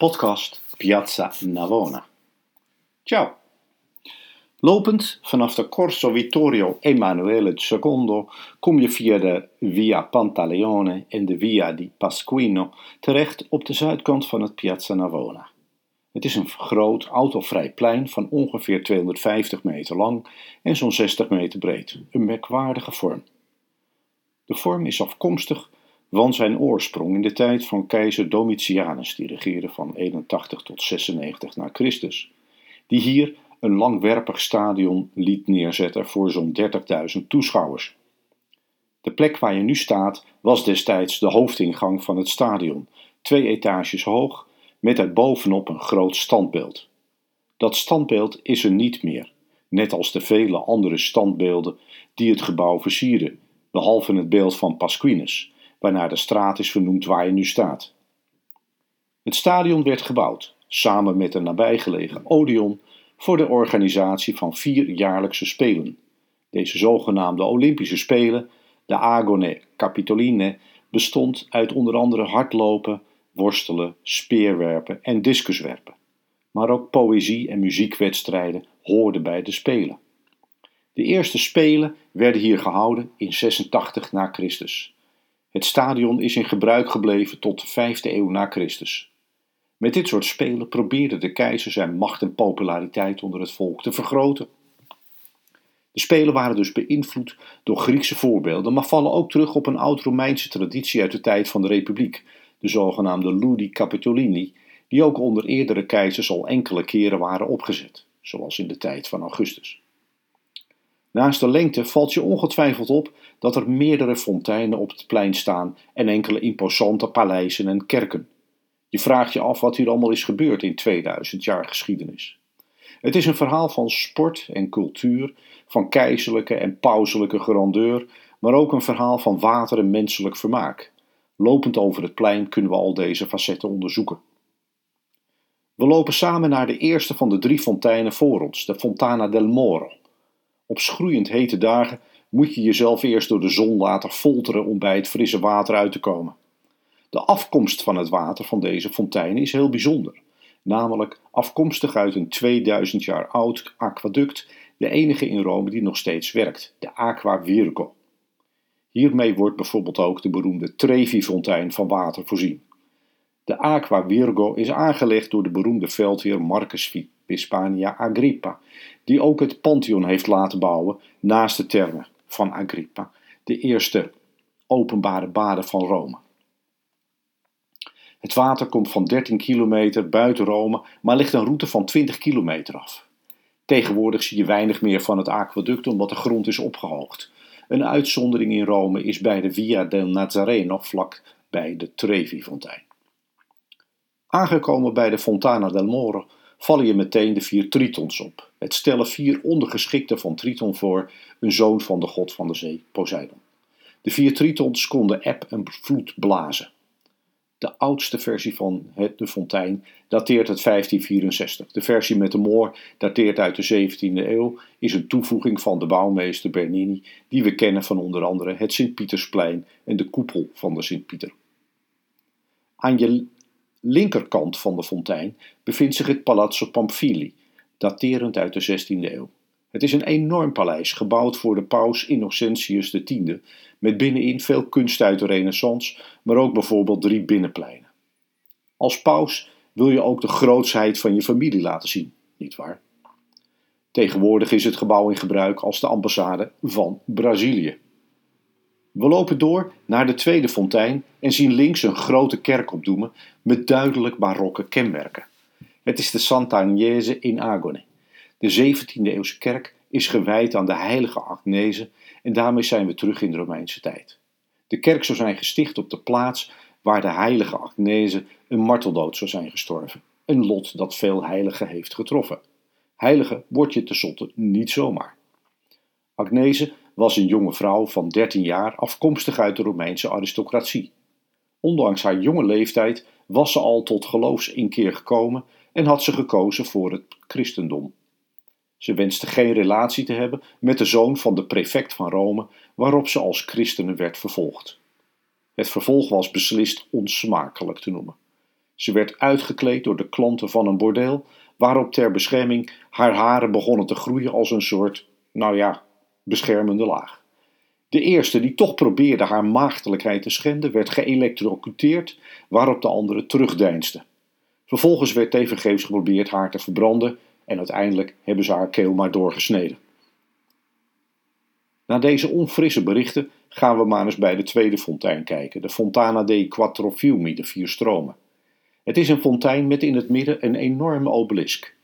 podcast Piazza Navona. Ciao. Lopend vanaf de Corso Vittorio Emanuele II kom je via de Via Pantaleone en de Via di Pasquino terecht op de zuidkant van het Piazza Navona. Het is een groot autovrij plein van ongeveer 250 meter lang en zo'n 60 meter breed. Een merkwaardige vorm. De vorm is afkomstig van zijn oorsprong in de tijd van keizer Domitianus, die regeerde van 81 tot 96 na Christus, die hier een langwerpig stadion liet neerzetten voor zo'n 30.000 toeschouwers. De plek waar je nu staat was destijds de hoofdingang van het stadion, twee etages hoog, met erbovenop een groot standbeeld. Dat standbeeld is er niet meer, net als de vele andere standbeelden die het gebouw versieren, behalve het beeld van Pasquinus, waarnaar de straat is vernoemd waar je nu staat. Het stadion werd gebouwd, samen met een nabijgelegen Odeon, voor de organisatie van vier jaarlijkse spelen. Deze zogenaamde Olympische Spelen, de Agone Capitoline, bestond uit onder andere hardlopen, worstelen, speerwerpen en discuswerpen. Maar ook poëzie- en muziekwedstrijden hoorden bij de Spelen. De eerste Spelen werden hier gehouden in 86 na Christus. Het stadion is in gebruik gebleven tot de 5e eeuw na Christus. Met dit soort spelen probeerde de keizer zijn macht en populariteit onder het volk te vergroten. De spelen waren dus beïnvloed door Griekse voorbeelden, maar vallen ook terug op een oud-Romeinse traditie uit de tijd van de Republiek, de zogenaamde Ludi Capitolini, die ook onder eerdere keizers al enkele keren waren opgezet, zoals in de tijd van Augustus. Naast de lengte valt je ongetwijfeld op dat er meerdere fonteinen op het plein staan en enkele imposante paleizen en kerken. Je vraagt je af wat hier allemaal is gebeurd in 2000 jaar geschiedenis. Het is een verhaal van sport en cultuur, van keizerlijke en pauselijke grandeur, maar ook een verhaal van water en menselijk vermaak. Lopend over het plein kunnen we al deze facetten onderzoeken. We lopen samen naar de eerste van de drie fonteinen voor ons, de Fontana del Moro. Op schroeiend hete dagen moet je jezelf eerst door de zon laten folteren om bij het frisse water uit te komen. De afkomst van het water van deze fontein is heel bijzonder, namelijk afkomstig uit een 2000 jaar oud aquaduct, de enige in Rome die nog steeds werkt, de Aqua Virgo. Hiermee wordt bijvoorbeeld ook de beroemde Trevi-fontein van water voorzien. De Aqua Virgo is aangelegd door de beroemde veldheer Marcus Hispania Agrippa, die ook het Pantheon heeft laten bouwen naast de termen van Agrippa, de eerste openbare baden van Rome. Het water komt van 13 kilometer buiten Rome, maar ligt een route van 20 kilometer af. Tegenwoordig zie je weinig meer van het aquaduct omdat de grond is opgehoogd. Een uitzondering in Rome is bij de Via del Nazareno vlak bij de Trevi-fontein. Aangekomen bij de Fontana del Moro vallen je meteen de vier Tritons op. Het stellen vier ondergeschikten van Triton voor, een zoon van de god van de zee, Poseidon. De vier Tritons konden eb en vloed blazen. De oudste versie van het, de fontein dateert uit 1564. De versie met de moor dateert uit de 17e eeuw, is een toevoeging van de bouwmeester Bernini, die we kennen van onder andere het Sint-Pietersplein en de koepel van de Sint-Pieter. Linkerkant van de fontein bevindt zich het Palazzo Pamphili, daterend uit de 16e eeuw. Het is een enorm paleis, gebouwd voor de paus Innocentius X, met binnenin veel kunst uit de renaissance, maar ook bijvoorbeeld drie binnenpleinen. Als paus wil je ook de grootsheid van je familie laten zien, nietwaar? Tegenwoordig is het gebouw in gebruik als de ambassade van Brazilië. We lopen door naar de tweede fontein en zien links een grote kerk opdoemen met duidelijk barokke kenmerken. Het is de Santa Agnese in Agone. De 17e eeuwse kerk is gewijd aan de heilige Agnese en daarmee zijn we terug in de Romeinse tijd. De kerk zou zijn gesticht op de plaats waar de heilige Agnese een marteldood zou zijn gestorven. Een lot dat veel heiligen heeft getroffen. Heilige word je tenslotte niet zomaar. Agnese was een jonge vrouw van 13 jaar afkomstig uit de Romeinse aristocratie. Ondanks haar jonge leeftijd was ze al tot geloofsinkeer gekomen en had ze gekozen voor het christendom. Ze wenste geen relatie te hebben met de zoon van de prefect van Rome, waarop ze als christene werd vervolgd. Het vervolg was beslist onsmakelijk te noemen. Ze werd uitgekleed door de klanten van een bordeel, waarop ter bescherming haar haren begonnen te groeien als een soort, nou ja, beschermende laag. De eerste die toch probeerde haar maagdelijkheid te schenden, werd geëlectrocuteerd, waarop de andere terugdeinsde. Vervolgens werd tevergeefs geprobeerd haar te verbranden en uiteindelijk hebben ze haar keel maar doorgesneden. Na deze onfrisse berichten gaan we maar eens bij de tweede fontein kijken, de Fontana dei Quattro Fiumi, de vier stromen. Het is een fontein met in het midden een enorme obelisk.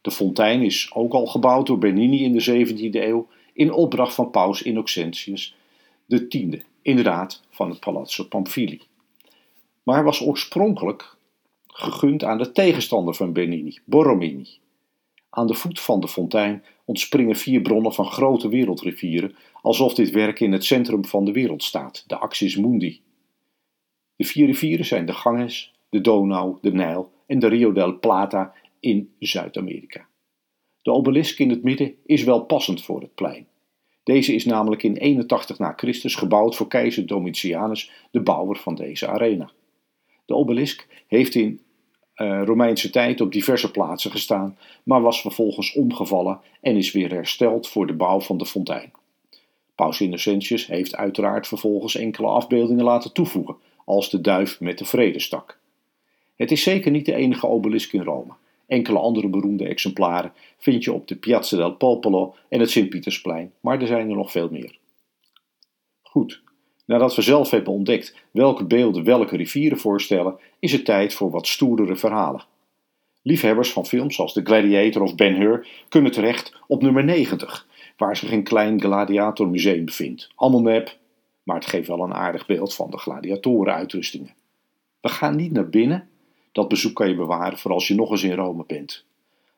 De fontein is ook al gebouwd door Bernini in de 17e eeuw in opdracht van paus Innocentius X, inderdaad van het Palazzo Pamphili. Maar was oorspronkelijk gegund aan de tegenstander van Bernini, Borromini. Aan de voet van de fontein ontspringen vier bronnen van grote wereldrivieren, alsof dit werk in het centrum van de wereld staat, de Axis Mundi. De vier rivieren zijn de Ganges, de Donau, de Nijl en de Rio del Plata in Zuid-Amerika. De obelisk in het midden is wel passend voor het plein. Deze is namelijk in 81 na Christus gebouwd voor keizer Domitianus, de bouwer van deze arena. De obelisk heeft in uh, Romeinse tijd op diverse plaatsen gestaan, maar was vervolgens omgevallen en is weer hersteld voor de bouw van de fontein. Paus Innocentius heeft uiteraard vervolgens enkele afbeeldingen laten toevoegen, als de duif met de vredestak. Het is zeker niet de enige obelisk in Rome. Enkele andere beroemde exemplaren vind je op de Piazza del Popolo en het Sint-Pietersplein, maar er zijn er nog veel meer. Goed, nadat we zelf hebben ontdekt welke beelden welke rivieren voorstellen, is het tijd voor wat stoerdere verhalen. Liefhebbers van films zoals The Gladiator of Ben Hur kunnen terecht op nummer 90, waar zich een klein gladiatormuseum bevindt. Allemaal maar het geeft wel een aardig beeld van de gladiatorenuitrustingen. We gaan niet naar binnen, dat bezoek kan je bewaren voor als je nog eens in Rome bent.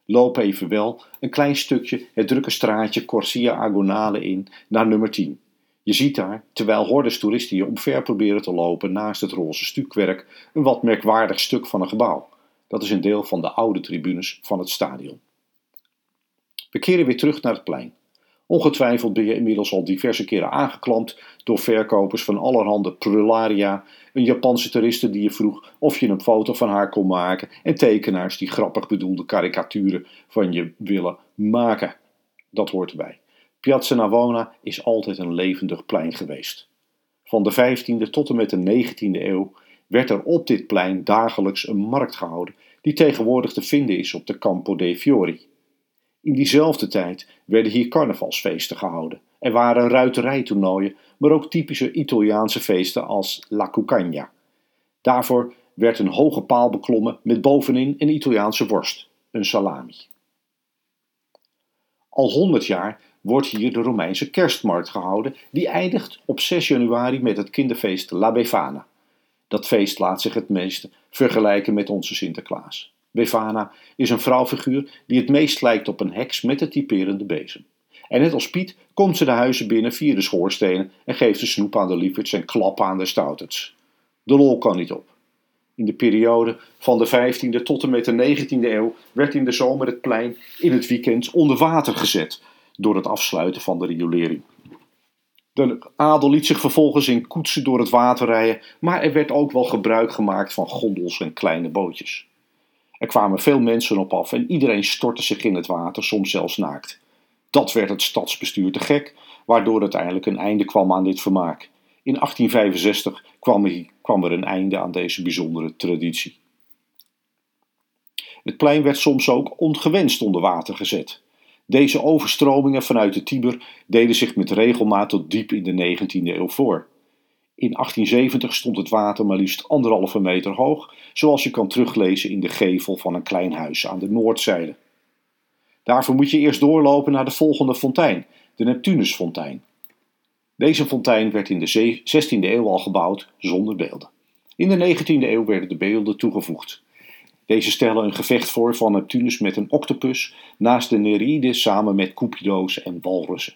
Loop even wel een klein stukje het drukke straatje Corsia Agonale in naar nummer 10. Je ziet daar, terwijl hordes toeristen je omver proberen te lopen naast het roze stukwerk, een wat merkwaardig stuk van een gebouw. Dat is een deel van de oude tribunes van het stadion. We keren weer terug naar het plein. Ongetwijfeld ben je inmiddels al diverse keren aangeklampt door verkopers van allerhande prularia, een Japanse toeriste die je vroeg of je een foto van haar kon maken en tekenaars die grappig bedoelde karikaturen van je willen maken. Dat hoort erbij. Piazza Navona is altijd een levendig plein geweest. Van de 15e tot en met de 19e eeuw werd er op dit plein dagelijks een markt gehouden die tegenwoordig te vinden is op de Campo dei Fiori. In diezelfde tijd werden hier carnavalsfeesten gehouden. Er waren ruiterijtoernooien, maar ook typische Italiaanse feesten als La Cucagna. Daarvoor werd een hoge paal beklommen met bovenin een Italiaanse worst, een salami. Al honderd jaar wordt hier de Romeinse kerstmarkt gehouden, die eindigt op 6 januari met het kinderfeest La Befana. Dat feest laat zich het meeste vergelijken met onze Sinterklaas. Befana is een vrouwfiguur die het meest lijkt op een heks met een typerende bezem. En net als Piet komt ze de huizen binnen via de schoorstenen en geeft de snoep aan de lieverds en klappen aan de stouters. De lol kan niet op. In de periode van de 15e tot en met de 19e eeuw werd in de zomer het plein in het weekend onder water gezet door het afsluiten van de riolering. De adel liet zich vervolgens in koetsen door het water rijden, maar er werd ook wel gebruik gemaakt van gondels en kleine bootjes. Er kwamen veel mensen op af en iedereen stortte zich in het water, soms zelfs naakt. Dat werd het stadsbestuur te gek, waardoor uiteindelijk een einde kwam aan dit vermaak. In 1865 kwam er, een einde aan deze bijzondere traditie. Het plein werd soms ook ongewenst onder water gezet. Deze overstromingen vanuit de Tiber deden zich met regelmaat tot diep in de 19e eeuw voor. In 1870 stond het water maar liefst anderhalve meter hoog, zoals je kan teruglezen in de gevel van een klein huis aan de noordzijde. Daarvoor moet je eerst doorlopen naar de volgende fontein, de Neptunusfontein. Deze fontein werd in de 16e eeuw al gebouwd zonder beelden. In de 19e eeuw werden de beelden toegevoegd. Deze stellen een gevecht voor van Neptunus met een octopus naast de Nereides samen met Cupido's en walrussen.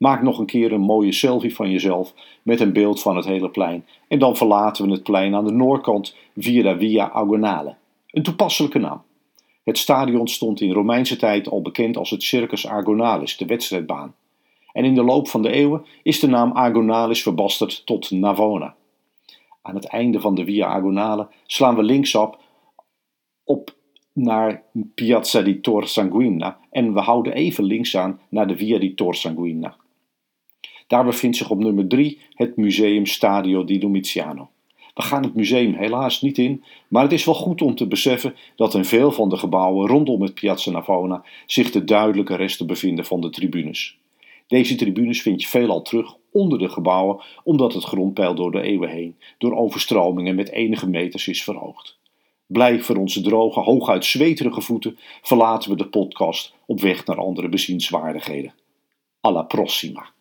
Maak nog een keer een mooie selfie van jezelf met een beeld van het hele plein en dan verlaten we het plein aan de noordkant via de Via Agonale. Een toepasselijke naam. Het stadion stond in Romeinse tijd al bekend als het Circus Agonalis, de wedstrijdbaan. En in de loop van de eeuwen is de naam Agonalis verbasterd tot Navona. Aan het einde van de Via Agonale slaan we linksop op naar Piazza di Tor Sanguina en we houden even links aan naar de Via di Tor Sanguina. Daar bevindt zich op nummer 3 het Museum Stadio di Domiziano. We gaan het museum helaas niet in, maar het is wel goed om te beseffen dat in veel van de gebouwen rondom het Piazza Navona zich de duidelijke resten bevinden van de tribunes. Deze tribunes vind je veelal terug onder de gebouwen, omdat het grondpeil door de eeuwen heen door overstromingen met enige meters is verhoogd. Blij voor onze droge, hooguit zweterige voeten verlaten we de podcast op weg naar andere bezienswaardigheden. Alla prossima!